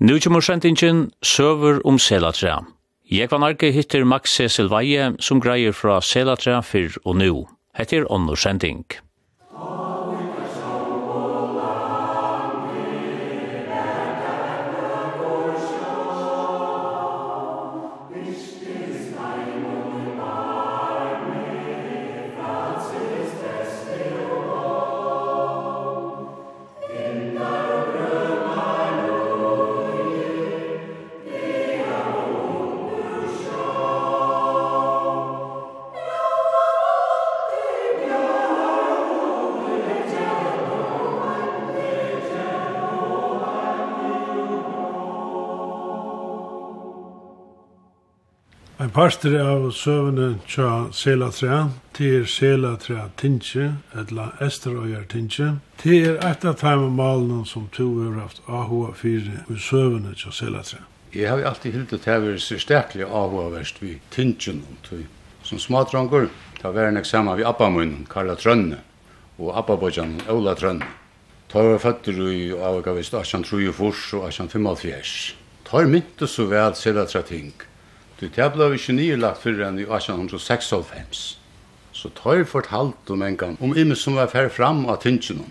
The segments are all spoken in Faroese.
Nu kommer sendingen Søver om Selatra. Jeg var nærke hittir Max Cecil Veie som greier fra Selatra fyrr og nu. Hette er ånders sending. Amen. parter av søvende tja Selatra, til Selatra tinsje, etla Esterøyer tinsje, til er et av timemalene som to har haft AHA 4 i søvende tja Selatra. Jeg har alltid hildet at å være så sterklig AHA-verst vi Tingen, som smadrangur, ta var en saman vi Abba min, Karla Trønne, og Abba Bojan, Ola Trønne. Ta var føtter i avgavist 1834 og 1855. Ta er myntu så vel Selatra Tinge Det det blev ikke nylagt før enn i 1896. Så tar fortalt om en gang om imme som var færre fram av tingene.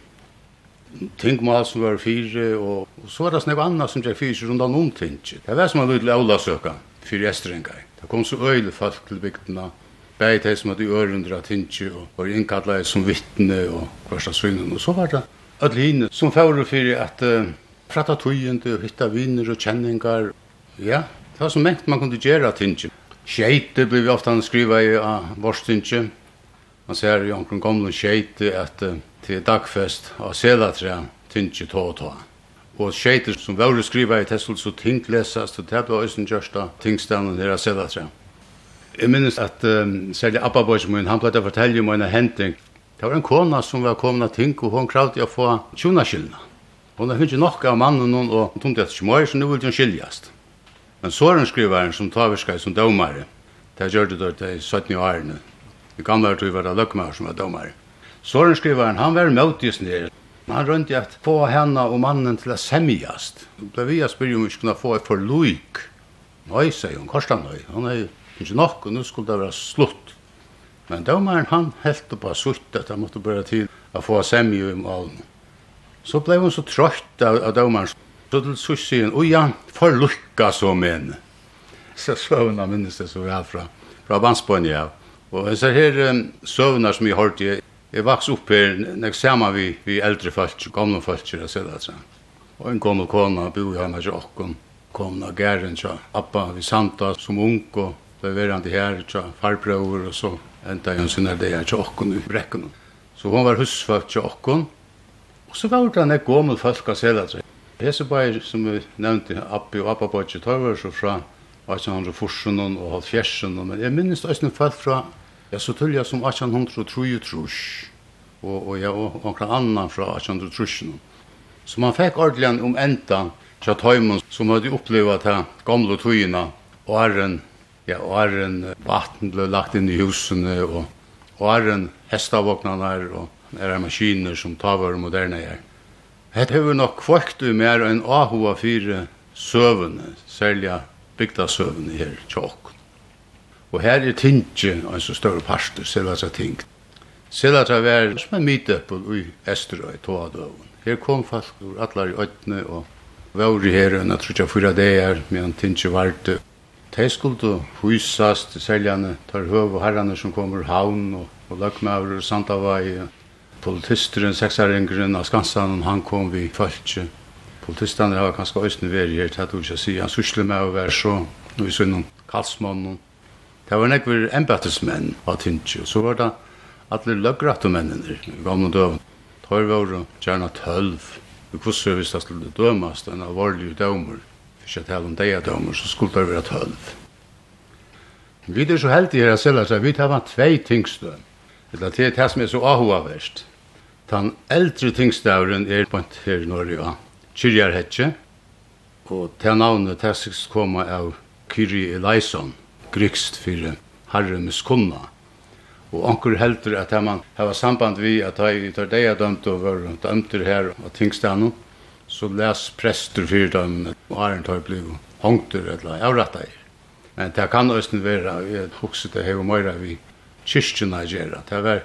Tingmål som var fire, og, og så var det snakk annet som gikk fire rundt om tingene. Det var som en lydelig avlasøka for gjestrengar. Det kom så øyelig folk til bygdene, Bæði þeir som hadde i ørundra och og var innkallet som vittne og hversta svinnen. Og så var det alle hinne som fyrir fyrir at uh, prata tøyende og hitta viner og kjenningar. Ja, Det var så mengt man kunde gjøre tinget. Skeite blir vi ofta skriva i uh, borstinget. Man ser i omkring gamle skeite at uh, til dagfest av selatra tinget tå og tå. Og skeite som var skriva i testel så ting lesas, så det var også en kjørsta tingstanden her av selatra. Jeg minnes at um, særlig Abba Boys min, han pleide å fortelle om en hending. Det var en kona som var kommet av ting, og hun kravde å få tjona skilna. Hun har ikke nok av mannen, og hun tomte etter smøy, så nå ville hun skiljast. Men sårenskrivaren som taverskar som domare, det gjør det da i 17 årene. I gamle tog var det løkmer som var domare. Sårenskrivaren, han var møtis nere. Han rundt i at få henne og mannen til å semjast. Da vi har spyrir om vi skulle få et forluik. Nei, sier hun, korsdag nøy. Han er ikke nok, og nå skulle det være slutt. Men domaren, han helt på sutt at han måtte bare til å få semju i malen. Så blei hun så trøtt av, av domaren Så til sust sier han, «Oi, ja, for lukka så men». Så søvna minnes det så vel fra, fra Vansbønja. Ja. Og jeg ser her um, søvna som jeg hørte, jeg, jeg vaks opp her, nek saman vi, vi eldre folk, gamle folk, jeg ser det, Og en gammel kona, bo i hjemme til okken, kom av gæren til Abba, vi santa som ung, og det var han til her, til farbrøver, og så enda jeg sin er det her til okken i brekken. Så hun var husfolk til okken, og så var det en gammel folk, og så det, Hese bæir som vi nevnte, Abbi og Abbabaji, tar var så fra 1840 og 1840, men jeg minnes det æsne fall fra, ja, så tullja som 1833, og, og ja, og omkra annan fra 1830. Så man fikk ordelig om enda tja tøymon som hadde oppleva ta gamle tøyina, og herren, ja, og herren vatten ble lagt inn i husene, og, og herren her, og er maskiner som tar var moderne her. Hett hefur nok kvökt vi er enn áhuga fyrir selja særlig bygdasøvune her i Og her er tingi en så større parster, selvasa ting. Selvasa var som en og i Esterøy, Tåadøvun. Her kom folk ur allar i øytne og var i her enn at trutja fyra deir, medan tingi varte. De skulle hysast, særlig tar høv og herrane som kommer havn og, og løkmaver og santavai politisteren, seksaringeren av Skansan, han kom vi falskje. Politisterne har kanskje øyne vært her, det er ikke å si, han sysler med å være så, og vi sønne kalsmannen. Det var nekver embettesmenn av Tintje, og så var det alle løggrattemennene i gamle døven. Tar vi over gjerne tølv, og hvordan hvis det skulle dømes, den alvorlige dømer, for ikke tale om deia dømer, så skulle det være tølv. Vi er så heldige her, selv at vi tar var tvei tingstøm. Eller det er det som er så ahoverst. Den eldre tingstavren er på en her i Norge, ja. Kyrjarhetje. Og det navnet det som kommer av Kyrie Eleison, grykst for herre miskunna. Og anker heldur at man har samband vi at jeg tar deg dømt og var dømt her av tingstavren, så les prester for dem og har en tar bli hongter eller avratta Men det kan også være, jeg husker det hei og møyra vi kyrkjene gjøre. Det var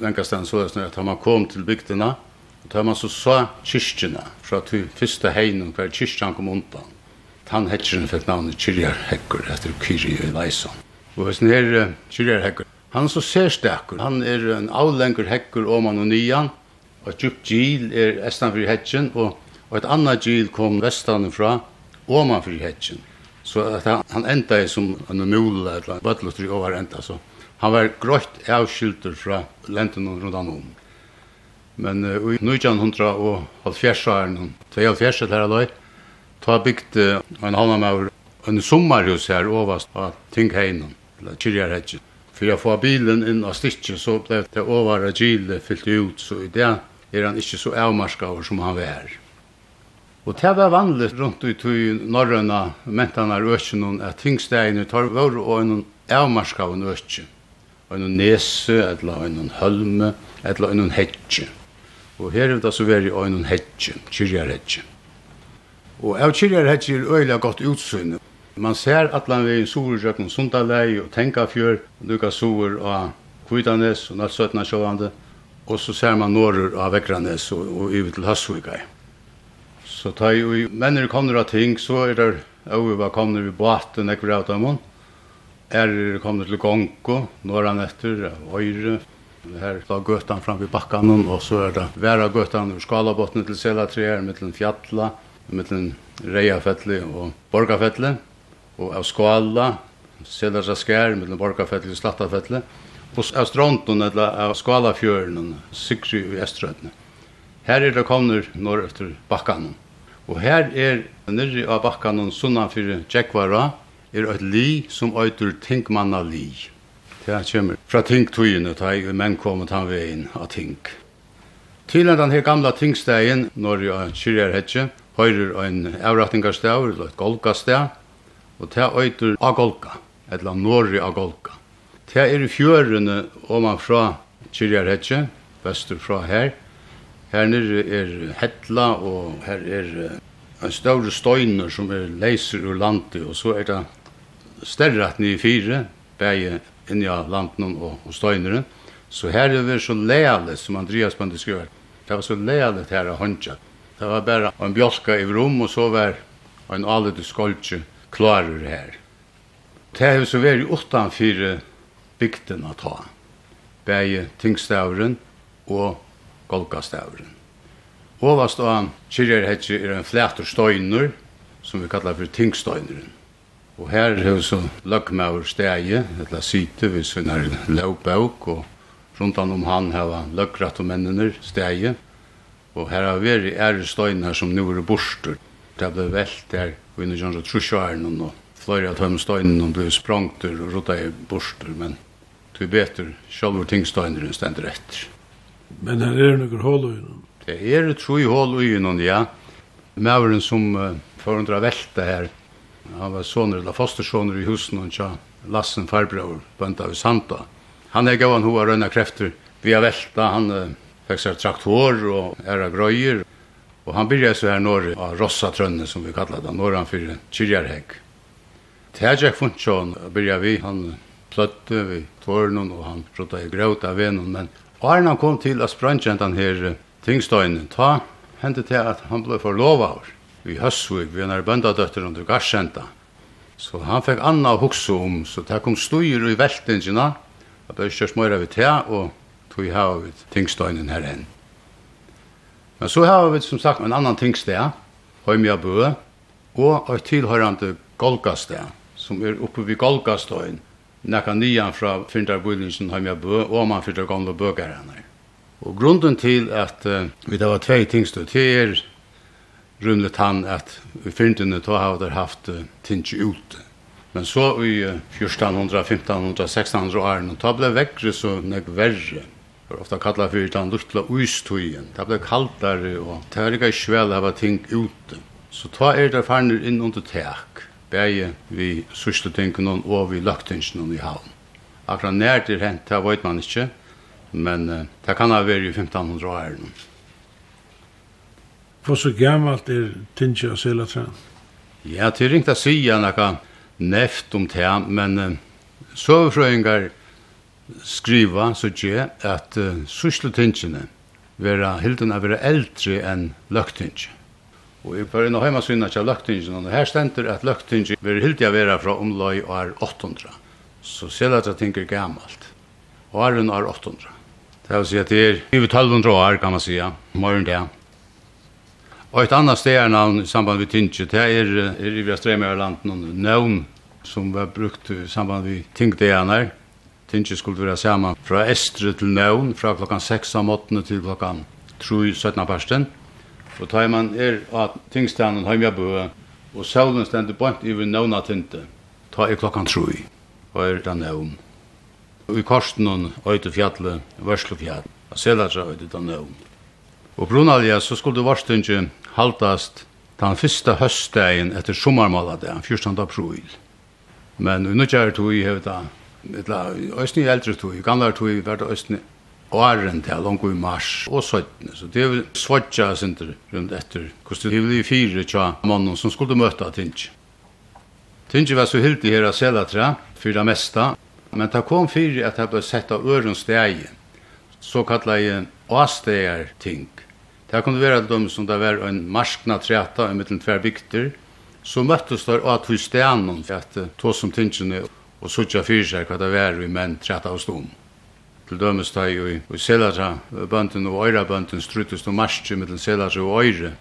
lenka stedet så løsene at man kom til bygdene, og da man så sa kyrkjene, fra til første heinen hver kyrkjene kom undan. Han hetsjene fikk navnet Kyrjar Kyrjarhekker etter Kyrie i Leison. Og hvis den her Kyrjarhekker, han er så særstekker. Han er en avlengur hekker om han og nyan, og djup gil er estan fyrir hetsjen, og, og et annet gil kom vestan fra om han fyrir hetsjen. Så at han, han enda er som en mule, eller bøtlutri over enda, så Han var grått avskyldur fra lenten rundt om. Men uh, i 1900 og halvfjerdsjaren, 20 her aløy, ta bygd en halvann med en sommarhus her overast av Tingheinen, eller Kyrjarhedgen. For jeg får bilen inn av stikket, så ble det over av gilet fyllt ut, så i det er han ikke så avmarska over som han var. Og det var vanligt rundt ut i norrøna mentene av økjennom at tingstegne tar vår og en avmarska av en en nese, eller en hølme, eller en hetje. Og her er det så veri en hetje, kyrjarhetje. Og av kyrjarhetje er øyla godt utsynne. Man ser atlan vegin sur jøkken Sundalei og Tenkafjør, og du kan sur av Kvidanes og Nalsøtna sjåvande, og så ser man norr av Vekranes og, og yver til Høsvikai. Så ta i menner kommer av ting, så er det over hva kommer vi båten, ekkur av dem, er kommet til Gongo, norran etter, Øyre, Her er gøtan fram vid bakkan, og så er det væra gøtan ur Skalabotten til Selatreer, mittlen Fjalla, mittlen Reiafelli og Borgafelli, og av Skala, skær mittlen Borgafelli og Slattafelli, og av Stronton, eller av Skalafjøren, Sigri i Estrødne. Her er det kommer norr efter bakkanen. Og her er nyrri av bakkanen sunnan fyrir Tjekvara, er et li som øyter tingmanna li. Det kommer fra tingtøyene, da jeg menn kommer til veien av ting. Til den her gamla tingstegen, når jeg kyrjer hetje, høyrer en avrattingarstav, eller et golgastav, og det øyter agolka, eller norri agolka. Det er i fjørene oman fra kyrjer hetje, vestur fra her. Her nere er hetla, og her er en større støyner som er leiser ur landet, og så er det større at ni fire, bæge inni av landen og, og støyneren. Så her er det så leale, som Andreas Bande skriver. Det var så leale her av håndtja. Det var bare en bjolka i rom, og så var en alete skoltje klarer her. Det er så vært utan fire bygden å ta. Bæge tingstavren og golgastavren. Hovast og han kyrjer hetje er en flætur støyner, som vi kallar for tingstøyneren. Og her er jo så løgmaur stegi, etla syte vi sunnar lovbøk, og rundan om han heva løgrat og mennene stegi. Og her har vi ære støyner som nu er borster. Det ble velt der, og inni jans og trusjaren, og flere av tøymstøyna ble sprangt og rota i borster, men vi hvor ting støyner enn stendur etter. Men her er det noen hål i innan? Det er det tro i hål i innan, ja. Mæveren som uh, forundra velte her, Han var soner eller fostersoner i husen og tja Lassen farbror, bønda av Santa. Han er gavan hoa røyna krefter. Vi har velta, han uh, fikk seg traktor og æra grøyer. Og han byrja så her norr av Rossa Trønne, som vi kallar det, norr han fyrir Kyrjarhegg. Tejek funksjon byrja vi, han pløtte vi tårnen og han prøtta i grøyta av venen, men Arne han kom til at sprangjentan her tingstøynen, ta hendte til at han ble forlovaver i Høsvig, vi er bøndadøtter under Garsenta. Så han fikk anna å hukse om, så det kom styr i veltingina, at det er kjørs møyra vi te, og tog hava vi tingstøynen her enn. Men så har vi som sagt en annan tingsted, Høymia Bø, og et tilhørende Golgasted, som er oppe vid Golgastøyen, nekka nian fra Fyndarbullingen Høymia Bø, og man fyrdar gamle bøkerne. Og grunden til at uh, vi det var tvei tingstøy, det er rundligt han at i fyndinne då har det haft uh, tinge ute. Men så i uh, 1400, 1500, 1600 åren, då blev vekkre så nek verre. Det ofta kallar fyrir den luttla uistøyen. Det ble kaldare og det var ikke svel av ting ute. Så ta er det farnir inn under teak, bæge vi sysletingen og vi løgtingen i havn. Akkurat nær til hent, det vet man ikke, men uh, det kan ha vært i 1500 åren. Hvor så gammalt er Tinge og Selatræn? Ja, det er ikke å si noe neft om det, men uh, sovefrøyngar skriva, så tje, at uh, sysletingene vera hilden av vera eldre enn løktinge. Og jeg par inn og heima synna til løktinge, og her stender at løktinge vera hildig av vera fra omlai og er 800. Så Selatræn tinker gammalt. Og er hun er 800. Det vil si at det er 1200 år, kan man sija, morgen det. Og et annet stedernavn i samband med Tinge, det er, er i Vestremerland noen navn som var brukt i samband med Tingdeaner. Tinge skulle være sammen fra Estre til navn, fra klokkan 6 om 8 til klokkan 3 17 parsten. Og tar man er av Tingstenen Høymjabø, og solen stender bort i navn av Tinte, ta er klokkan 3, og er det navn. Og i korsten noen øyde fjallet, vørslefjall, og selatra øyde det nøvn. Og brunalja så skulle varstingen haltast den første høstdagen etter sommermåladagen, 14. april. Men i nødgjære tog i hevda, etla, østene i eldre tog, i gamle tog i hvert østene åren til langt i mars og søttene. Så det er vel svotja sinter rundt etter hvordan det vil fire tja mannen som skulle møte Tinch. Tinch var så hildig her av Selatra for det meste, men det kom fire at det ble sett av øren steg, så kallet jeg åsteger ting. Det kunne være at de som det var en marskna treta i mittlen tver bygter, så møttes der av to stenon for at to som tingene og sutja fyrir seg hva det var i menn treta og stom. Til dømes da i, i Selatra bønden og Øyrabønden struttes til marskje mittlen Selatra og Øyre.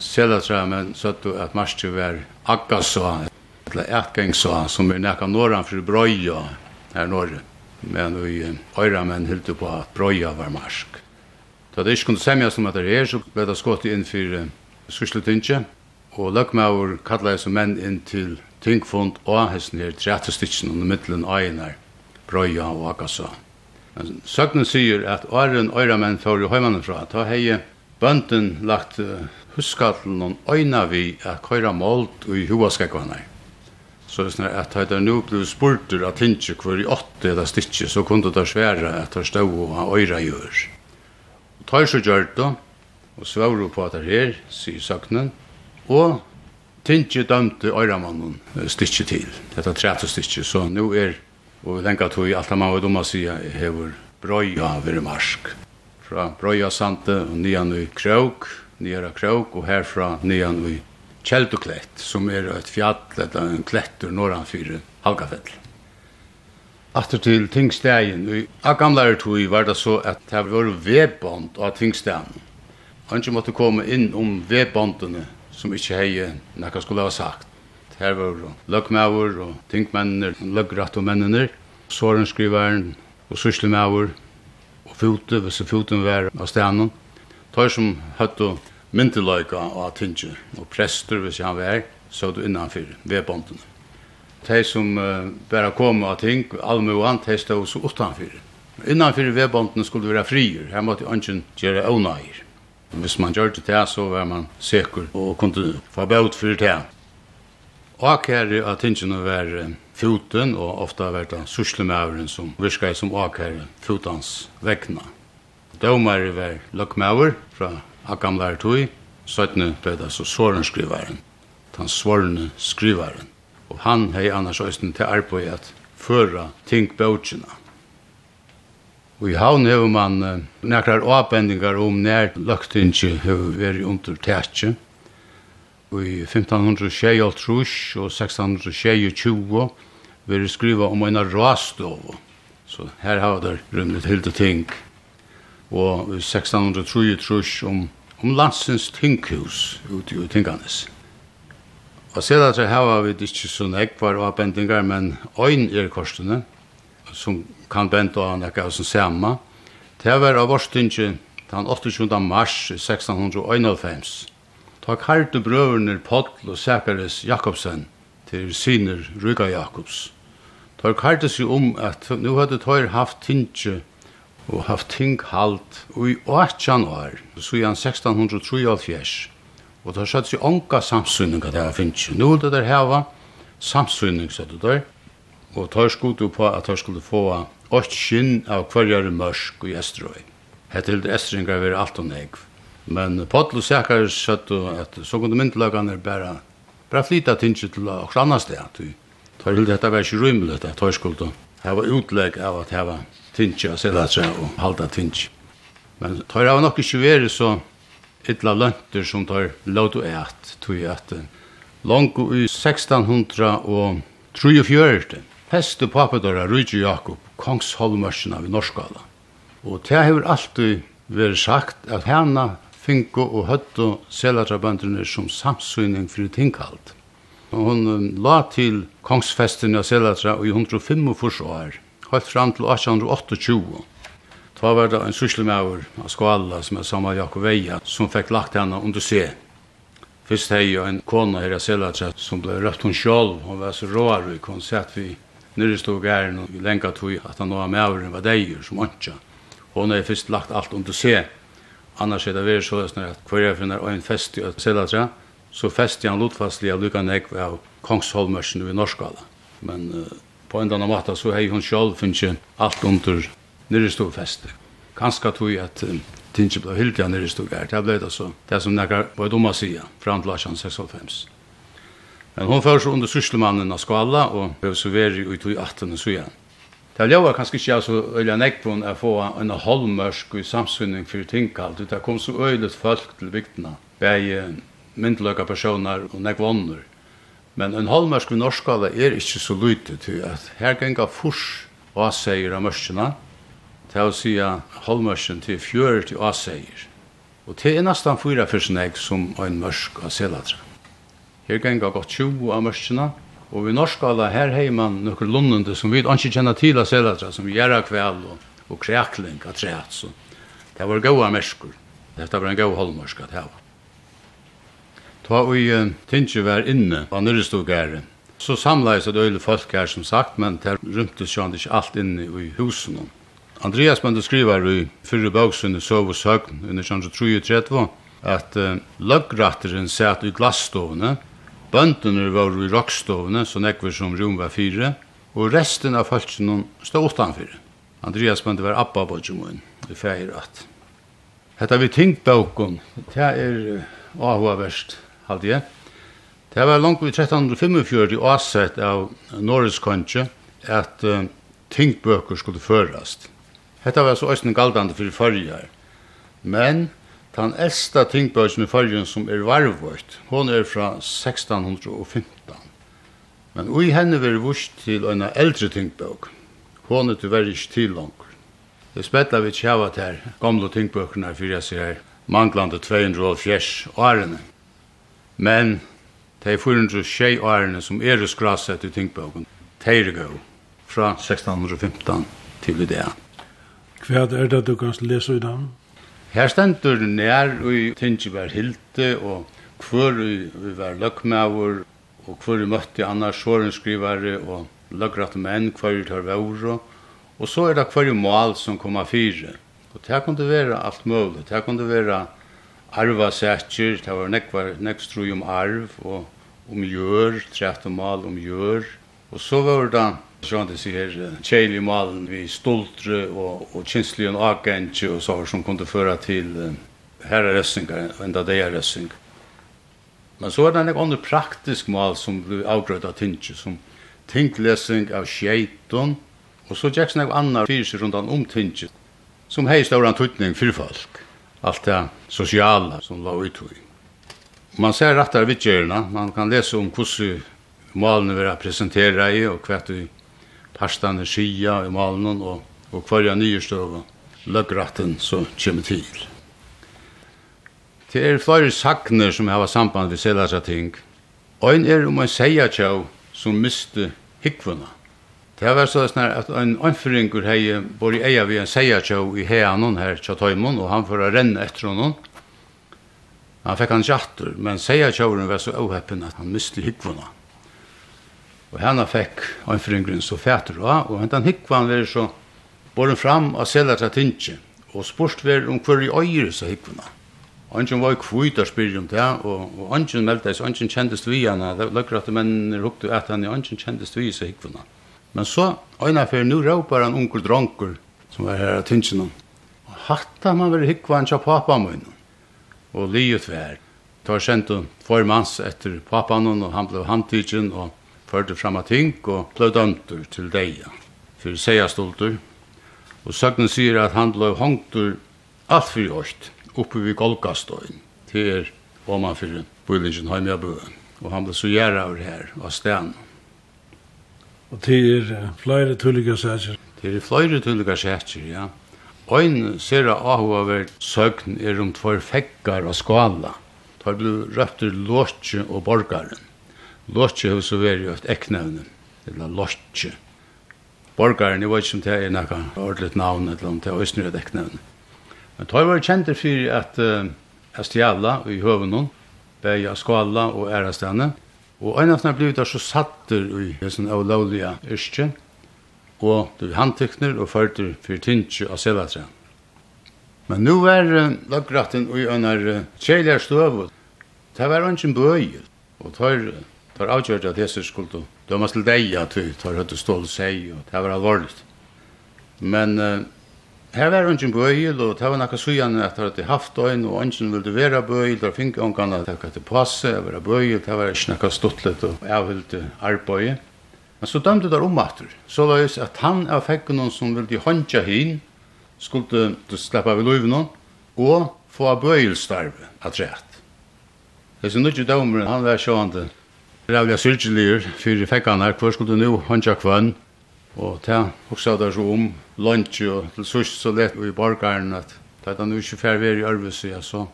Selatra men søtt at marskje var Akkasa, eller Ertgengsa, som er nekka norran for Brøya her norr. Men vi Øyra menn hilde på at Brøya var marsk. Da det ikke kunne semjas om at det er, så ble det skått inn for Skusletinget, og løgmaur kallet som menn inn til tingfond og hesten her, trette stitsen under middelen Einar, Brøya og Akasa. Men søknen sier at åren øyramenn får jo høymannen fra, ta heie bønden lagt huskattelen og øyna vi at køyra målt og i hovaskekvanar. Så det er sånn at det nå ble spurtur av tinge hvor i åtte eller stikje, så kunne det svære at det stod og øyra gjør tar så gjør det, og svarer på at det her, sier søknen, og Tinje dømte øyremannen styrke til, dette trette styrke, så nå er, og vi tenker at vi alt man var dumme å si, hever brøya ved marsk. Fra brøya sante og nyan i krøk, nyan i krøk, og herfra nyan i Kjelduklett, som er et fjall, eller en kletter norranfyrir Halgafell. Atter til tingstegin. A gamlare tog var det så at det var vedbånd av tingstegin. ikke måtte komme inn om vedbåndene som ikke hei nekka skulle ha sagt. Her var løggmauer og tingmennene, løggratt og mennene, sårenskriveren og syslemauer og fote, hvis foten var av stenen. Tar som høtt og myndeløyga av tinget og prester hvis han var, så du innanfyr vedbåndene de som uh, bare kom av ting, allmoan, de stod så utanfyr. Innanfyr vedbåndene skulle være frier, her måtte ønsken gjøre åneier. Hvis man gjør det til, så var man sikker og kunne få bøt for det. Akere av tingene var foten, og ofte var det sysselmøveren som virket som akere fotens vekna. Dømere var løkmøver fra Akamlærtøy, 17. ble det så sårensskriveren, den svarende skriveren. Og han hei annars òsten til arbeid at føra ting bøtjena. Og i havn hefur man uh, nekrar avbendingar om nær løgtingi hefur veri under tætje. Og i 1526 og 1626 veri skriva om eina rastov. Så her hava der rymmet hilde ting. Og i 1633 om, om landsins tinghus ute i tinganes. Og sedan så har vi ikke så nekvar og bendingar, men øyn er korsene, som kan bende og nekka av som sama. Det var av årstinget den 28. mars 1691. Ta karte brøverne Paul og Sækares Jakobsen til syner Ryga Jakobs. Ta karte seg om at nu hadde tøyr haft tinge og haft ting halt i 18 år, så i 1673. Og det har skjedd seg ånka samsynning at det har finnes. Nå vil det der heva samsynning, sier du der. Og det har skjedd på at det skulle få åkt skinn av kvarjar mørsk og estrøy. Hette til estringar var alt og negv. Men Pottel og Sækar skjedd at så kunne myndelagan er bare, bare flytta tinsi til åks annan sted. Det har hildi dette var ikke rymelig, det har skjedd heva utlegg av at heva tinsi og sækar og halda tinsi. Men det har nok ikke vært så illa lønter som tar lov til et, tog at langt i 1643, feste papedøra Rydje Jakob, kongsholmørsina ved Norskala. Og det har alltid vært sagt at hana finko og høtto selatrabønderne som samsynning fyrir tinkalt. Og hun la til kongsfesten av selatra i 105 år, høyt fram til 1828. Da var det en sysselmauer av skvala som er samme Jakob Veia som fikk lagt henne under se. Først hei jo en kona her i Selatja som ble røpt hun sjolv. Hun var så råarvig. Hun sett vi nere stod gæren og vi lenka tog at han var mauren var deir som antja. Hun har først lagt alt under se. Annars er det vært så at hver jeg finner en fest i Selatja så fest han lutfastlig av Luka Negv av Kongsholmørsen i Norskala. Men uh, på en annan måte så hei hun sjolv finnes alt under nere stod feste. Kanska tog at um, tinge blei hyldig nere stod her. Det blei det så, det som nekkar var dumma sida, fram til 1865. Men hon først under syslemannen av skala, og blev så veri ut i 18 og sujan. Det var ljóa kanskje ikke så øyla nekvun å få en holmørsk i samsynning for tingkalt. det kom så øylet folk til viktina, bei myndløka personer og nekvonner. Men en holmørsk i norskala er ikke så lyte til at her genga furs og seier av mørskina, til å si Holmørsen til fjør til Åseier. Og til er nesten fyra fyrsenegg som en mørsk av selatra. Her ganger godt 20 av mørskene, og vi norskala her heiman nokkur lundende som vi ikke kjenner til av selatra, som gjerra kvel og, og krekling av treat. Så det var gode mørskur. Dette var en god holmørsk at heva. Ta og uh, Tinge var inne på Nyrestogæren, så samleis et øyne folk her som sagt, men det rymtes jo ikke alt inne i husen. Andreas Bønde skriver i fyrre bøksunde Søv og Søgn under 1933 at uh, løggratteren satt i glassstående, bøndene var i rockstovene, så nekver som rom var fire, og resten av falskene stod utenfor. Andreas Bønde var abba på Jumon i feiratt. Hetta vi tenkt bøkken, det er avhåverst, halde jeg. Det var langt vi 1345 avsett av Norrøskantje at uh, tingbøker skulle førast. Hetta var så øysten galdande fyrir fyrir Men den eldsta tingbøysen i fyrjen som er varvvøyt, hon er fra 1615. Men ui henne veri vurs til eina eldre tingbøk. Hon er tyverri ikke til langt. Det spetla vi tjavat her, gamle tingbøkene fyrir jeg sier her, manglande 204 årene. Men de 406 årene som er skrasett i tingbøken, de er fra 1615 til i det. Hva er det du kan lese i den? Her stendur nær og tingi var hilde og hver vi var løgmauer og hver vi møtte annars sårenskrivare og løgratt menn hver vi tar vore og så er det hver mål som kommer fire og det kunne være alt mulig det kunne være arva sætjer det var nekvar nekstru om arv og om gjør trett og mal om gjør og så var det Sjående sier kjeil i malen vi stoltre og, og kinslige og agentje og så som kunne føre til herrerøsninger og enda det er røsning. Men så er det en annen praktisk mal som blir avgrød av tinge, som tinglesing av skjeiton, og så gikk det annar fyrir seg rundt om tinge, som hei stauran tutning fyrir folk, alt det sosiala som la ut i. Man ser rattar vidgjerna man kan lese om hvordan malene vil presentera i, og hva du parstane skia i malen og, og kvarja nye støve løggratten som kommer til. Det er flere sakner som har samband med selasa ting. Ein er om en seia tjau som miste hikvuna. Det var så snar at en anføringur hei bor i eia vi en seia tjau i heanon her tja tøymon og han får renne etter honom. Han fikk han tjattur, men seia tjauren var så åheppen at han miste hikvuna. Og henne fikk anfringren så fæter av, og hentan hikkvann var så boren fram av selja til tinsje, og spørst var om hver i øyre så hikkvann. Angen var kvitt og spyrir om det, og, og angen meldte seg, angen kjendest vi henne, det løkker at mennene rukte at henne, angen kjendest vi så hikkvann. Men så, øyne fyrir nu råpar han onkel dronker, som var her av tinsjen, og hatta man var hikkvann tja pappa min, og livet vær. Tar sendt form hans etter pappan og han ble handtidgen, og førte fram av ting og blei dømtur til deia for seiastoltur. Og søgnen sier at han blei hongtur alt for årst oppe vid Golgastøyen til om han fyrir bøylingen heim i bøen. Og han blei så gjerra over her av stedan. Og til er flere tulliga sætjer. Det er flere tulliga sætjer, ja. Ein sera ahuavert søgn er om tvær fekkar og skala. Tar blu røptur lortje og borgaren Lotje hos og veri et eknevne, eller Lotje. Borgaren, jeg vet ikke om det er nekka ordentligt navn, eller om det er òsnir et eknevne. Men det var kjent for at jeg stjala i høvenon, bæg av skala og ærastane, og en av dem blei så satter i hesson av lovliga yrstje, og du handtekner og fyrter for tinsje av selatra. Men nu var lagratten i en av tjeljar støvut, det var ikke en bøy, og tøyre tar var avgjørt at Jesus skulle dømes til deg at vi tar høyt og stål seg, og det var alvorlig. Men uh, her var ungen bøyel, og det var nakka sujan at det hadde haft øyn, og ungen ville være bøyel, og finke ungen at det hadde passe, det var bøyel, det var ikke nakka stuttlet og avhyllte arbeid. Men så dømte om omater, så var det at han av fekk noen som ville håndja hin, skulle slippe av løyven, og få bøyelstarve at rett. Det er så nýggju dømmer, han var sjående, rævlig sylgeligur fyrir fekkanar, hvor skulle nu håndja kvann, og ta hugsa der så om lunch og til sust så lett i borgaren at ta ta nu ikke fer veri ørvus ja så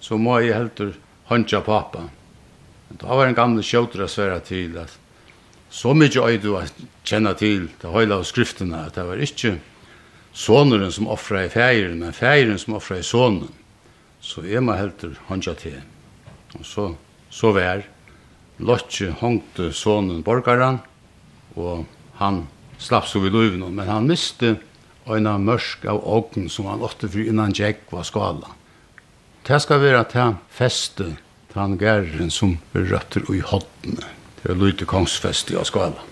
så må jeg heldur håndja pappa. Men da var en gamle skjótra sværa til at så mykje øy du at kjenna til det høyla av skriftene at det var ikke sonuren som offra i feiren, men feiren som offra i sonen. Så jeg må heldur håndja til. Og så, så vær. Lotje hongte sonen borgaran, og han slapp så vid løyven, men han miste øyna mørsk av åken som han åtte fri innan Jack var skala. Det skal være at han feste han gæren som røtter i hodden. Det er lydde kongsfeste av skala.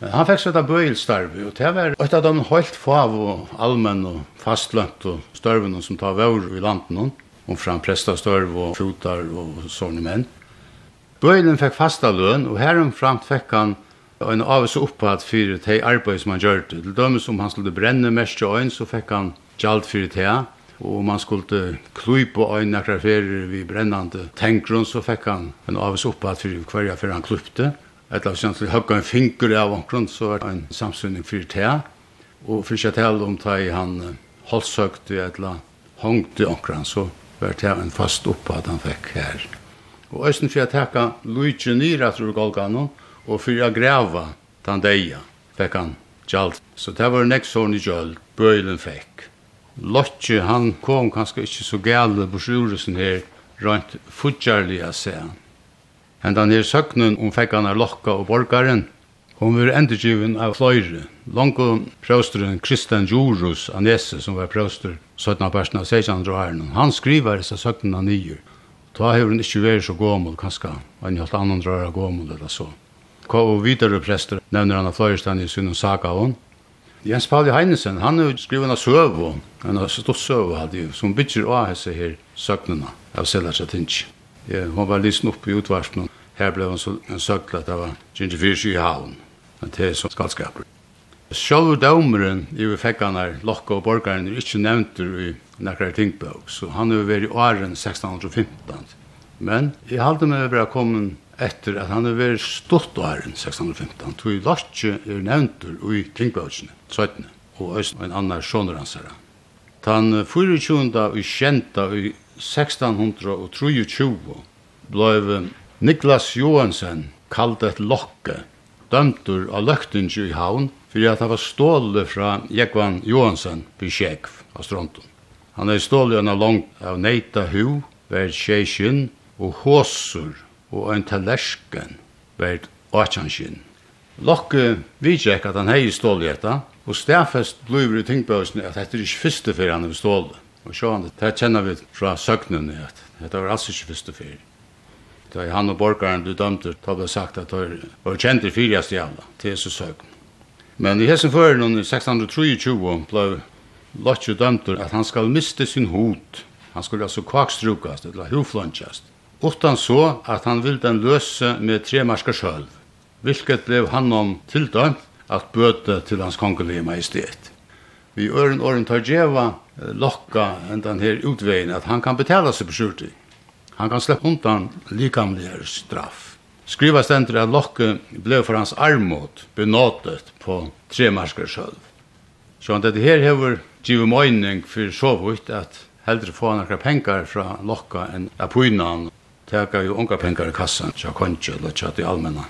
Men han fikk sette bøyelstarve, og det var et av de høyt fav og allmenn og fastlønt og størvene som tar vår i landen, omfram prestastørv og fotar og sånne menn. Bøylen fikk fasta løn, og heromframt fikk han en avvis oppad fyrir tei arbeid som han gjør det. Til som han skulle brenne mest til øyn, så fikk han gjald fyrir tei. Og om han skulle klui på øyn akkurat fyrir brännande brennande tenkgrunn, så fikk han en avvis oppad för hverja för han klupte. Etter av kjentlig høgga en finger av omkron, så var det en samsynning fyrir tei. Og fyrir ikke tale om det han hållsökte eller hongte omkron, så var det en fast oppad han fikk her og eisen fyrir at hekka luigi nira tror golgano og fyrir at grava den deia fekk han gjald. Så det var nek sånn i gjøl, bøylen fekk. Lotje, han kom kanskje ikkje så gale på sjuresen her, rønt futjarlig a se. Men den her søknen om fekk han er lokka og borgaren, Hon var endegivin av fløyre. Lanko prøvsteren Kristian Jorus Anese, som var prøvster 17. av persen av 16. åren, han skriver disse søknene nyer. Da har hun ikke vært så gåmål, kanskje. Han har hatt annen drar av gåmål eller så. Og videre prester nevner han av Fløyestein i sin saka hon. Jens Pauli Heinesen, han har skrivet en søv, en stor søv hadde som bygger av hese her søknene av Selasja Tinch. Ja, hon var lysen oppe i utvarspen, her ble hon så, en søkla at det var 24 i havn, Men det er som skallskaper. Sjølv dømeren i vi fikk han Lokka og Borgaren, er ikke nevnt i nekrar tingbøk, så han har vært i åren 1615. Men jeg halte meg bare kommet etter at han har vært stått åren 1615, Tui Lotje er nevntur i tingbøkene, 17. og Øysten og en annan sjåner hans herre. Tan 24. og kjenta i 1623 blei Niklas Johansen kallt et lokke, dømtur av løktingi i havn, fyrir at han var ståle fra Jekvan Johansen på Sjekv av Strontum. Han er stålig en lang av neita hu, vær tjeiskin, og håsur, og en tallersken, vær atjanskin. Lokke vidtjekk at han hei stålig etta, og stafest bliver i tingbøysni at dette er ikke fyrste fyrir han er stålig. Og sjå han, det kjenner vi fra søknunni at dette var altså ikke fyrste fyrir. Da han og borgaren du dømte, da ble sagt at det var kjent i fyrjast i alla, til Jesus søgn. Men i hessen fyrir, i 1623, ble Lotje dømter at han skal miste sin hod. Han skulle altså kvakstrukast, eller huflunchast. Utan så at han vil den løse med tre marska sjølv, vilket blev han om tildømt at bøte til hans kongelige majestet. Vi øren åren tar djeva lokka enn den her utveien at han kan betala seg på skjorti. Han kan slippe undan likamligere straff. Skriva stendur at lokka ble for hans armot benåtet på tre marska sjølv. Så han dette her hever givet mening for så vidt at heldre få noen penger fra lokka enn apunan, teka jo unga penger i kassan, tja kontje, eller tja til allmenna.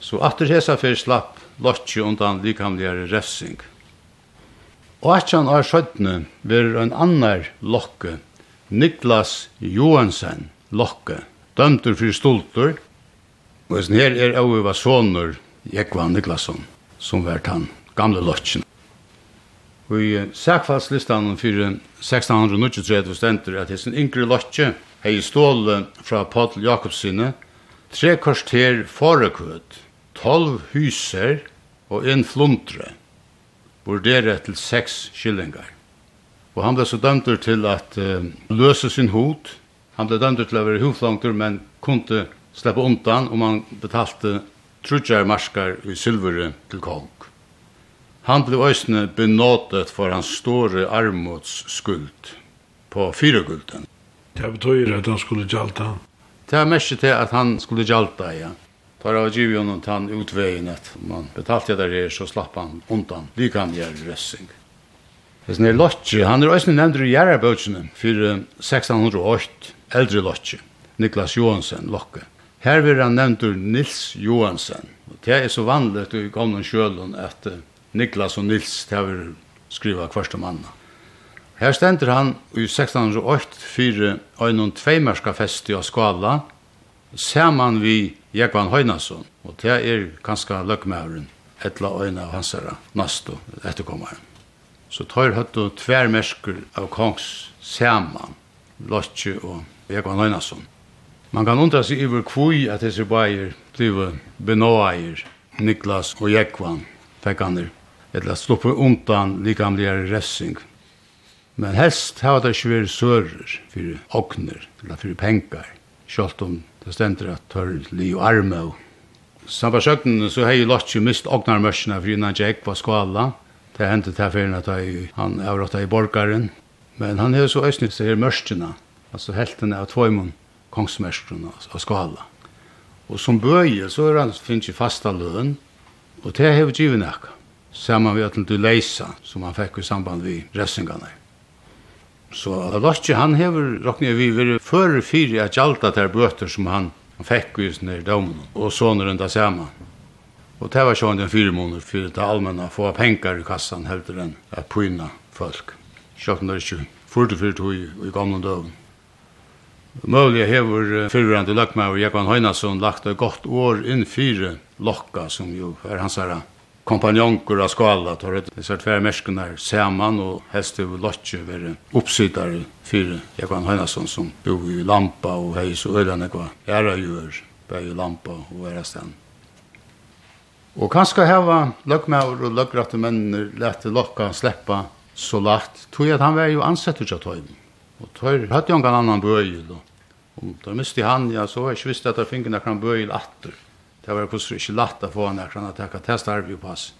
Så atter hesa fyrir slapp lokki undan likamligare refsing. Og atjan har skjøttene verur en annar lokke, Niklas Johansen lokke, dømtur fyrir stultur, og hessin her er auiva sonur Jekva Niklasson, som vært han gamle lokken. Og i sækfaldslistanen fyrir 1693 stender at hessin yngre lotje hei ståle fra Paul Jakobsine tre korster forekvød, tolv hyser og en flundre, vurdere til seks skillingar. Og han ble så dømter til at uh, løse sin hod. Han ble dømter til å være hoflangtur, men kunne slippe undan om han betalte trutjar marskar i silvere til kong. Han blev øysene benådet for hans store armodsskuld på fyregulden. Det betyr at han skulle gjalta. Det er mest til at han skulle gjalta, ja. Tar av Givion og tann utveien at man betalte det her, så slapp han undan likangjær røssing. Hvis han er Lotje, han er også nevnt i Gjerrabøkene for 1608, eldre Lotje, Niklas Johansen Lokke. Her vil han nevnt Nils Johansen. Det er så vanligt i gamle sjølen at Niklas og Nils tever skriva kvart om anna. Her stender han i 1608 fyrir øynun tveimerska festi av skala, saman vi Jekvan Høynason, og det er kanska løkmævren, etla øyna av hans hansara, nasto, etterkommaren. Så tar høttu tvermersker av kongs saman, Lotje og Jekvan Høynason. Man kan undra seg iver kvui at disse bæger blive benåaier, Niklas og Jekvan, fekkaner eller slupper undan likamligare ressing. Men helst har det ikke vært sører for åkner, eller for penger, selv om det stender at tør li og arme. Samt søkten så har jeg lagt jo mist åknermørsene for innan jeg var skala. Det hendte til ferien at han avråttet i borgaren. Men han har så østnytt seg her mørsene, altså heltene av tvøymon, kongsmørsene av skala. Og som bøye så er han finnes jo fasta løn, og det har vi givet nekka saman vi ötlund du leisa som han fekk i samband vi ressingarna. Så Lotje han hever rocknir vi vi fyrir fyrir at gjalda der bøter som han, han fekk i sin domen og soner enda sama. Og det var sjående den fyra måneder fyrir det allmenna få pengar i kassan heldur enn at pyna folk. Sjåkken er ikke fyrir fyrir tog i gamla døven. Møvlig hever fyrirrande løkma Jekvan Jekvann lagt et godt år inn fyrir lokka som jo er hans herra kompanjonkur av skala, tar det disse tverre merskene her saman, og helst over Lotje være oppsidare fyrir Jekvann Høynasson som bor i Lampa og heis og øyne nekva æra gjør, bæg i Lampa og æra stand. Og kanskje heva løgmaur og løggratte mennene lette lokka sleppa så lagt, tog at han var jo ansett ut av tøyden. Og tøyr hadde jo en annan bøyil, og om da misti han, ja, så var jeg ikke visst at jeg fingrene kan bøyil atter det var plutselig ikke lagt å få han der, at jeg kan til arbeid på pass.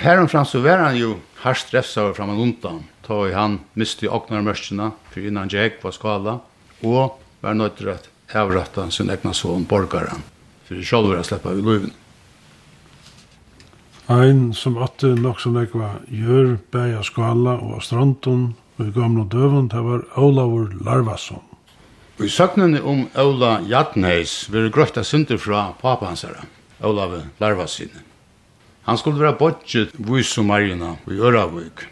Her omfram så var han jo hardt stressa over fram og undan, da han miste åkner mørkene, for innan jeg på skala, og var nødt til å avrøtte sin egna son, borgeren, for selv var jeg sleppa i løven. Ein som atte nok som jeg var gjør, bæja skala og av og i gamle døven, det var Olavur Larvasson. Vi søknene om Ola Jatnheis vil grøtta synder fra papa hans herre, Olave Larvasinne. Han skulle være bodget vis og margina i Øravøk.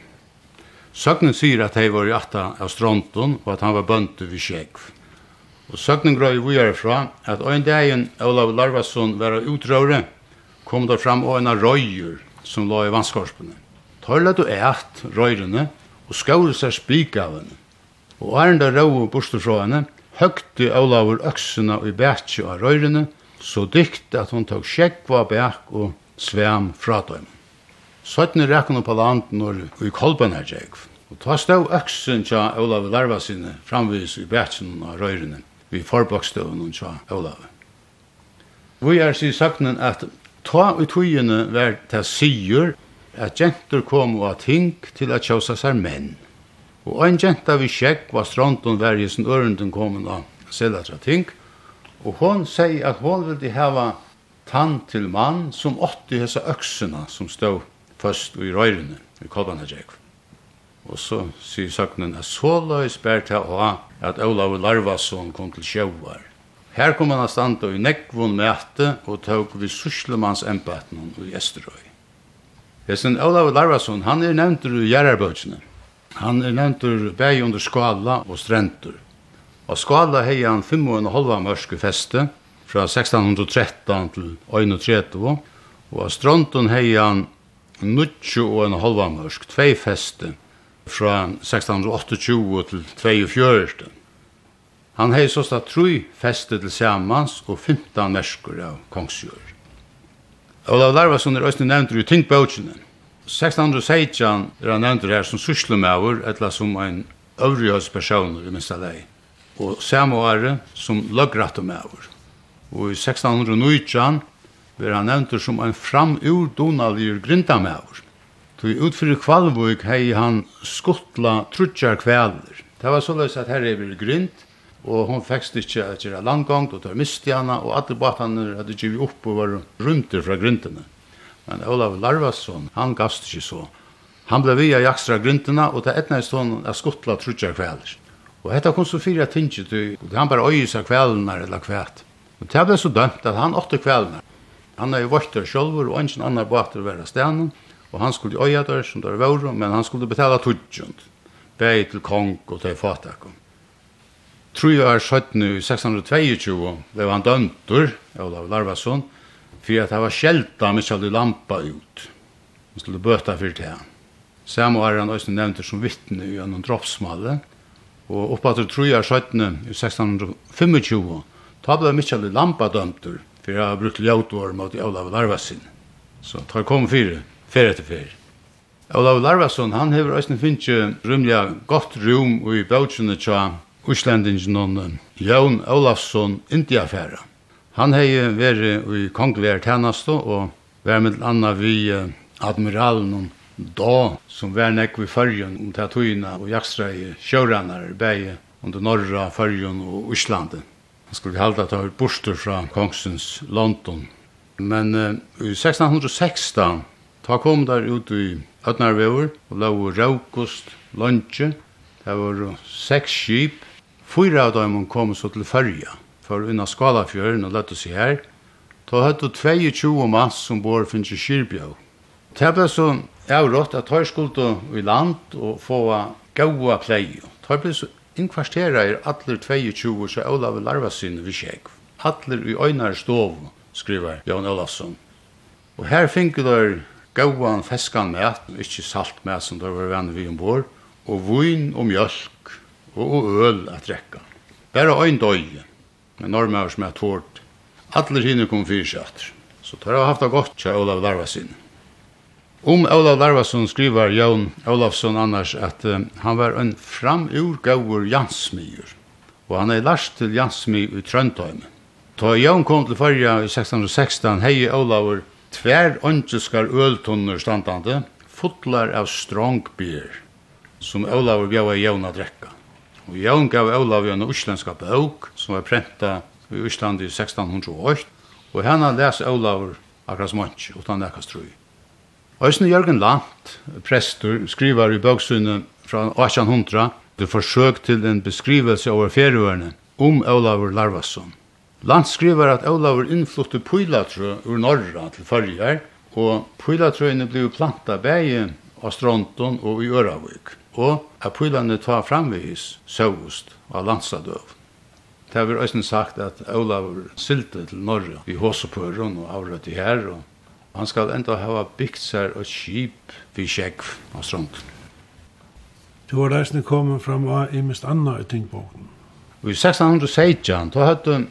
Søknen sier at hei var i atta av stronton og at han var bønte vid sjekv. Og søknen grøy vi er fra at ein dagen Olav Larvason var utrøyre kom der fram og en av røyer som la i vannskorspene. Tøylet og eit røyrene og skåret seg spik av henne. Og æren der røy og fra henne høgte Olavur øksuna i bætje av røyrene, så dykt at hon tog sjekva bæk og svæm fra dem. Søttene rekken på land når vi kolben her jeg. Og ta stå øksen tja Olavur Larva sine framvis i bætjen av røyrene, vi og tja Olavur. Vi er sier saknen at ta ut tøyene vær ta sier at jenter kom og ting til at tjåsa seg menn. Og ein jenta vi sjekk var stronton i sin ørenden komin av Sedatra ting. Og hon sier at hon ville hava tann til mann som åtti hessa øksena som stod først i røyrene i Kolbanajek. Og så sier saknen at så løys bært her og at Olav Larvason kom til sjøvar. Her kom han a standa i nekvun mæte og tåg vi suslemanns empaten i Esterøy. Hesen Olav Larvason, han er nevnt i Gjerarbøtjene. Han er nevntur bæg under skala og strentur. Og skala hei han 5 og en halva mørske feste fra 1613 til 31. Og av stronten hei han 9 og en halva mørsk, tvei feste fra 1628 til 24. Han hei såsta tru feste til samans og 15 merskur av kongsjør. Olav Larvason er òsne nevntur i tingbøkjene. 1616 er han nevnt her som sysselmøver, etla som ein øvrigholdsperson i minsta lei, og samme åre som løggrattomøver. Og i 1619 er han nevnt som en framurdonaligur grindamøver. Så utfyrir Kvalvuk hei han skuttla trutjar kvaler. Det var såleis at her er vi grind, og hon fekst ikkje at gjerra landgångt, og tar misti hana, og alle båtane hadde givet opp og var rymter fra grindene. Men Olav Larvasson, han gast ikke så. Han ble via jakstra grunterna, og det etna i stånd er skuttla trutja kveler. Og hetta kom så fyra tinget, han bare øy seg kvelene eller kvæt. Og det ble så dømt at han åtte kvelene. Han er jo vårter sjølver, og ingen annar båter vera stenen, og han skulle øya der som der var, men han skulle betala tudjund, bei til kong og til fatakom. Tror jeg er 17, 622, ble han dømtur, Olav Larvason, for at det var sjelda med kjallet lampa ut. Man skulle bøta for det. Samme var han også nevnt som vittne i en droppsmalle. Og oppa til trojar 17 i 1625, ta ble Mikkjall Lampa dømtur for å ha brukt ljautvår mot Olav Larvasin. Så tar kom fyrir, fyrir etter fyrir. Olav Larvason, han hever òsne finnje rymlega gott rum i bautsjene tja Íslendingen og Jón Olafsson Indiafæra. Han hei veri i kongleir tjeneste og veri med anna vi admiralen da som vær nek vi fyrjun om tatuina og jakstra i sjøranar bægi under norra fyrjun og Islande. Han skulle halda ta ut borster fra kongsens London. Men uh, i 1616 ta kom der ut i Ødnarvever og lau raukost lunche. Det var seks skip. Fyra av dem kom så til fyrja for unna Skalafjøren og lette seg her, da hadde 22 mann som bor finnes i Kyrbjø. Det ble så avrått at de skulle i land og få gode pleie. De ble så inkvarteret er atler 22 så Olav Larvasyn vi sjekk. Atler i øynar stov, skriver Jan Olavsson. Og her finner der gode feskan mat, ikke salt mat som der var vann vi ombord, og vin og mjølk og øl at drekka. Bare øyn døye. Men normer som er tårt. Alle hinne kom fyrsatt. Så tar jeg haft det godt til Olav Larvasin. Om Olav Larvason skriver Jón Olafsson annars at uh, han var en framurgauer Jansmyr. og han er lars til Jansmyr i Trøndheim. Ta Jón kom til farja i 1616 hei Olavur tver åndjeskar øltunner standande, fotlar av strångbier, som Olavur bjava Jan a drekka. Og Jón gav Olavur en uslenska bøk, som var prenta i Ísland i 1608, og hana les Olaur akkurat som ikke, utan nekast tru. Øysene Jørgen Lant, prestur, skriver i bøksynet fra 1800, det forsøk til en beskrivelse over ferieårene om Olaur Larvasson. Lant skriver at Olaur innflutte pylatrø ur norra til fyrjar, og pylatrøyene ble planta bæge av Stronton og i Øravik, og at pylane ta framvis søvust av landsadøv. Det har vi også sagt at Olav sylte til Norge i Håsepøren og avret i her, og han skal enda hava byggt seg et skip vi Kjegv av strongen. Du har reisende kommet fram av i mest anna i tingbogen. I 1616, da hadde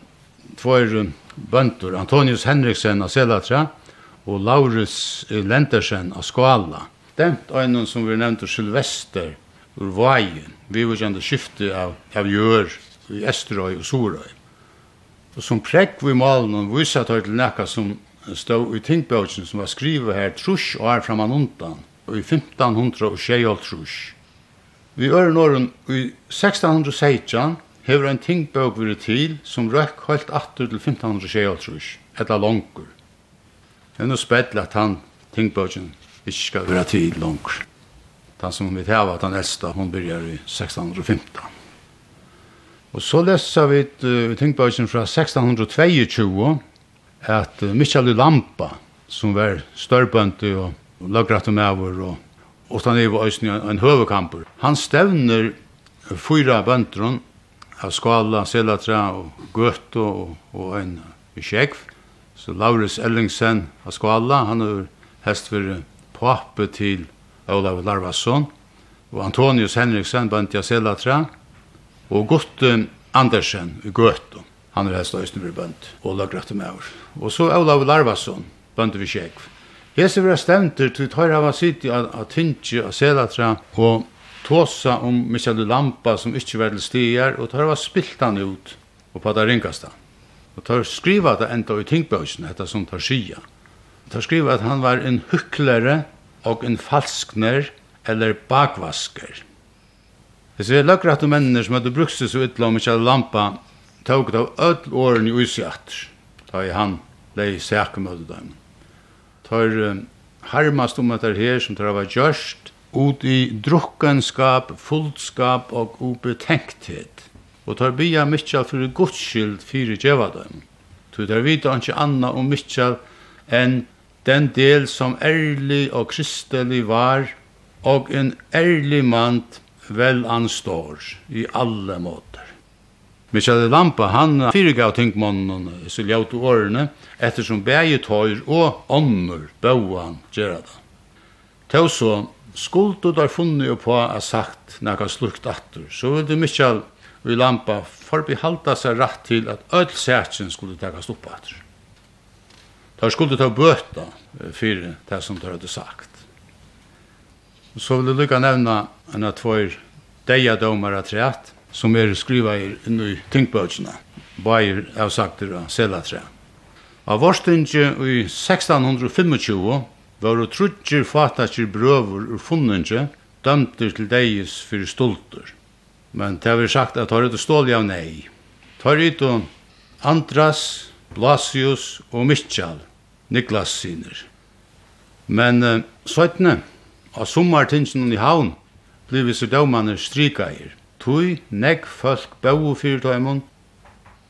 tvær bøndur, Antonius Henriksen av Selatra og Laurus Lentersen av Skala. Demt øynene som vi nevnte Sylvester ur Vajen, vi var kjent skifte av, av jør, i Esterøy og Sorøy. Og som prekk vi malen og viser at til nekka som stod i tingbøkjen som var skrivet her trus og er framan undan og i 1500 og tjejhold trus. Vi øren norren i 1616 hever en tingbøk vi til som røkk helt atter til 1500 tjejhold trus, etla langer. Det er noe spett at han tingbøkjen ikke skal være til langer. Den som vi tar var den eldste, hun begynner i 1615. Og så leser vi uh, Tingbøysen fra 1622 at uh, Michael Lampa, som var størbønte og lagratt og over og og han er øysen en høvekamper. Han stevner fyra bøntron av skala, selatra og gøtt og, og en skjegv. Så Laurus Ellingsen av skala, han er hest for pape til Olav Larvasson. Og Antonius Henriksen bøndte av selatra. Og Og Andersen i Gøtu, han er helst løsne blir bønd, og lagrette med over. Og så Olav Larvason, bønd vi kjekv. Hese var stemter til tøyre hava sitt av Atintje og Selatra, og tåsa om Michael Lampa som ikkje var til stier, og tøyre hava spilt han ut, og på det ringast han. Og tøyre skriva det enda i tingbøysen, hetta som tar skia. Tøyre skriva at han var en hyklere og en falskner, eller bakvasker. Desse er om mennene som hadde brukt seg så ytla om ikke lampa, tåg av öll åren i usiatter, da i han lei sækum dem. Tar um, harmast om at det her som tar var gjørst, ut i drukkenskap, fullskap og obetänkthet Og tar bya Mitchell för gudskild fyrir djeva dem. Tu tar vita anki anna om Mitchell enn den del som ærlig og kristelig var, og en ærlig mand vel anstår i alle måter. Michael Lampa, han fyrirgav tingmannen i ljautu årene, ettersom bæget tøyr og ånder bauan gjerra da. Til så, skuld du der funnet jo på a sagt nekka slukt atter, så ville Michael og Lampa forbehalda seg rett til at öll sætjen skulle tekast opp atter. Der skulle ta bøta fyrir det som de hadde sagt. Og så vil jeg lykke nevne en av tvær deia domar at treat, som er skriva i, i tyngdbøkene, bæger av sakter av selatræ. Av vårstinge i 1625 var og trutjer fatakir brøver ur funninge dømter til deis fyrir stolter. Men det har sagt at har det stål av nei. Tar ut og Andras, Blasius og Mitchell, Niklas siner. Men uh, Av sommartingen i havn blev vi så dømene strykeier. Tøy, nekk, folk, bøv og fyrtøymon,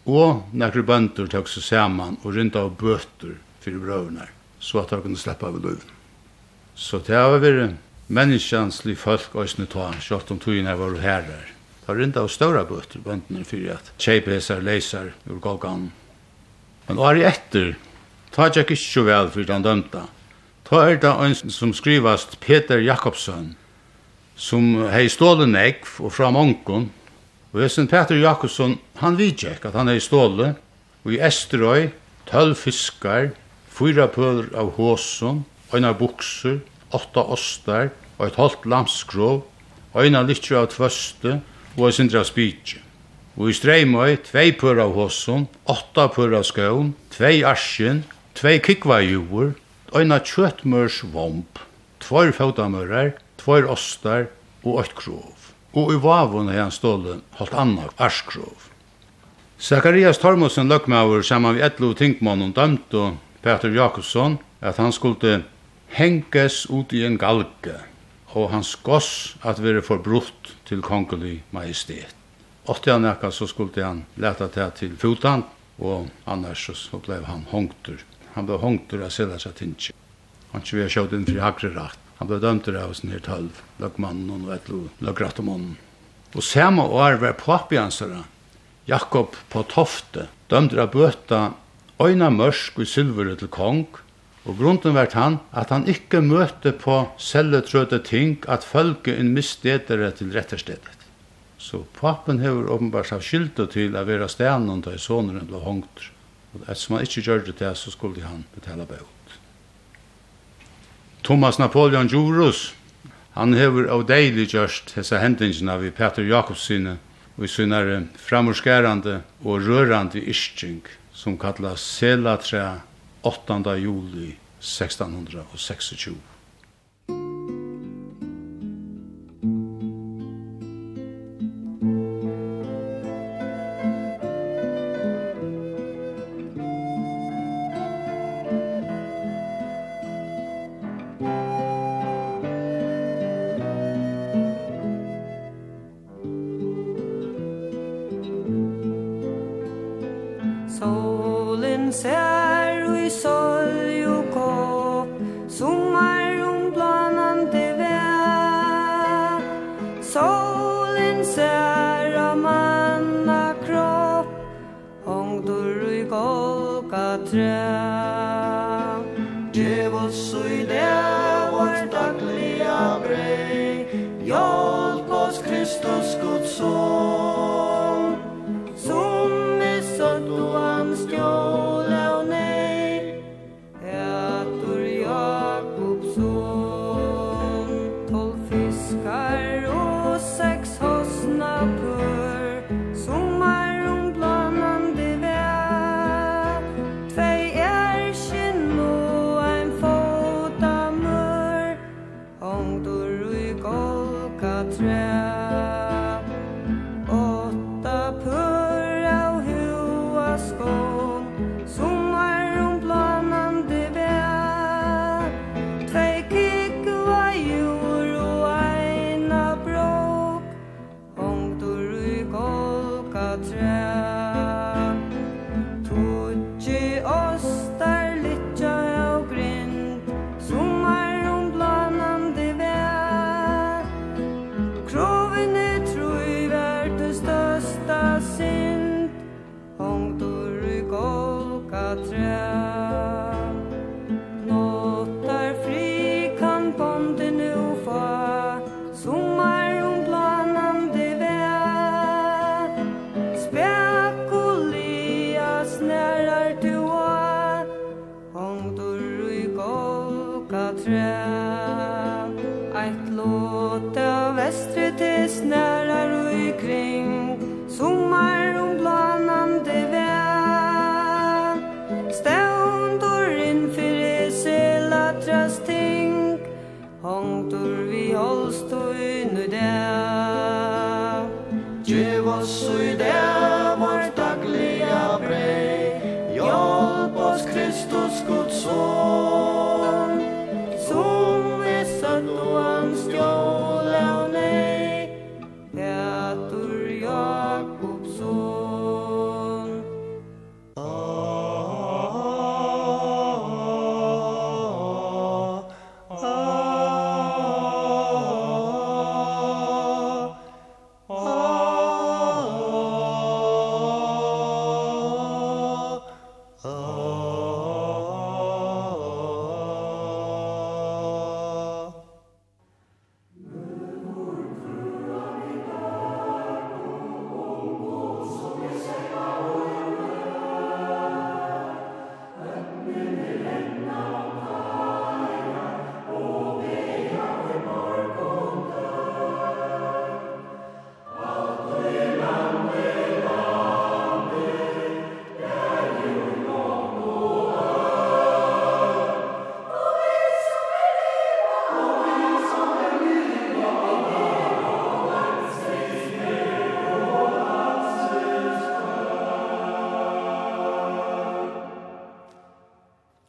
og nekker bønder tøk seg saman og rundt av bøter fyrir brøvnar, så at de kunne slippe av løven. Så det har vært menneskjanslig folk òsne ta, sjått om tøyene var herrer. Det har rundt av større bøter bøndene fyrir at kjeipesar, leisar, ur golgan. Men året etter, ta tjekk ikke så vel fyrir den dømta, Ta er det en som skrivast Peter Jakobsson, som hei stålet negv og fra mongon. Og hesen Peter Jakobsson, han vidtjekk at han hei stålet, og i Esterøy, tølv fiskar, fyra pøler av håsen, øyna buksur, åtta ostar, og et halvt lamskrov, øyna littra av tvøste, og ei sindra av. Og i streimøy, tvei pør av håsen, åtta pør av skøvn, tvei arsjen, tvei kikvajur, eina kjøttmørs vomp, tvær fautamørar, tvær ostar og eitt krov. Og i vavun er han stålen holdt anna arskrov. Zakarias Tormussen løgmaver saman vi etlo tingmann dømt og Peter Jakobsson at han skulle henges ut i en galge og hans goss at være forbrutt til kongelig majestet. Åtte han ekka så skulle han leta til til fotan og annars så blei han hongtur Han blev hångtur av sella sig Tinsje. Han vi har sjått inn fri hakre rakt. Han blev dømtur av sin her tølv, løgmannen og etlo, løgrattamånen. Og samme år var papiansere, Jakob på Tofte, dømtur av bøta øyne mørsk og silveret til kong, og grunden vært han at han ikke møtte på selletrøde ting at følge en misstedere til retterstedet. Så pappen hever åpenbart av skyldet til å være stenen da i sonen ble hongt. Og ettersom han ikke gjør det til, så skulle han betale bøt. Thomas Napoleon Djurus, han hever av deilig gjørst hessa hendingene vi Peter Jakobsine, og i synare framorskærande og rørande ischting, som kallas Selatra 8. juli 1626.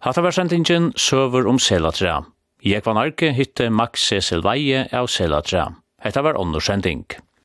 Hatta var sendingen søver om Selatra. Jeg var narki hytte Max Cecil Veie av Selatra. Hetta var undersending.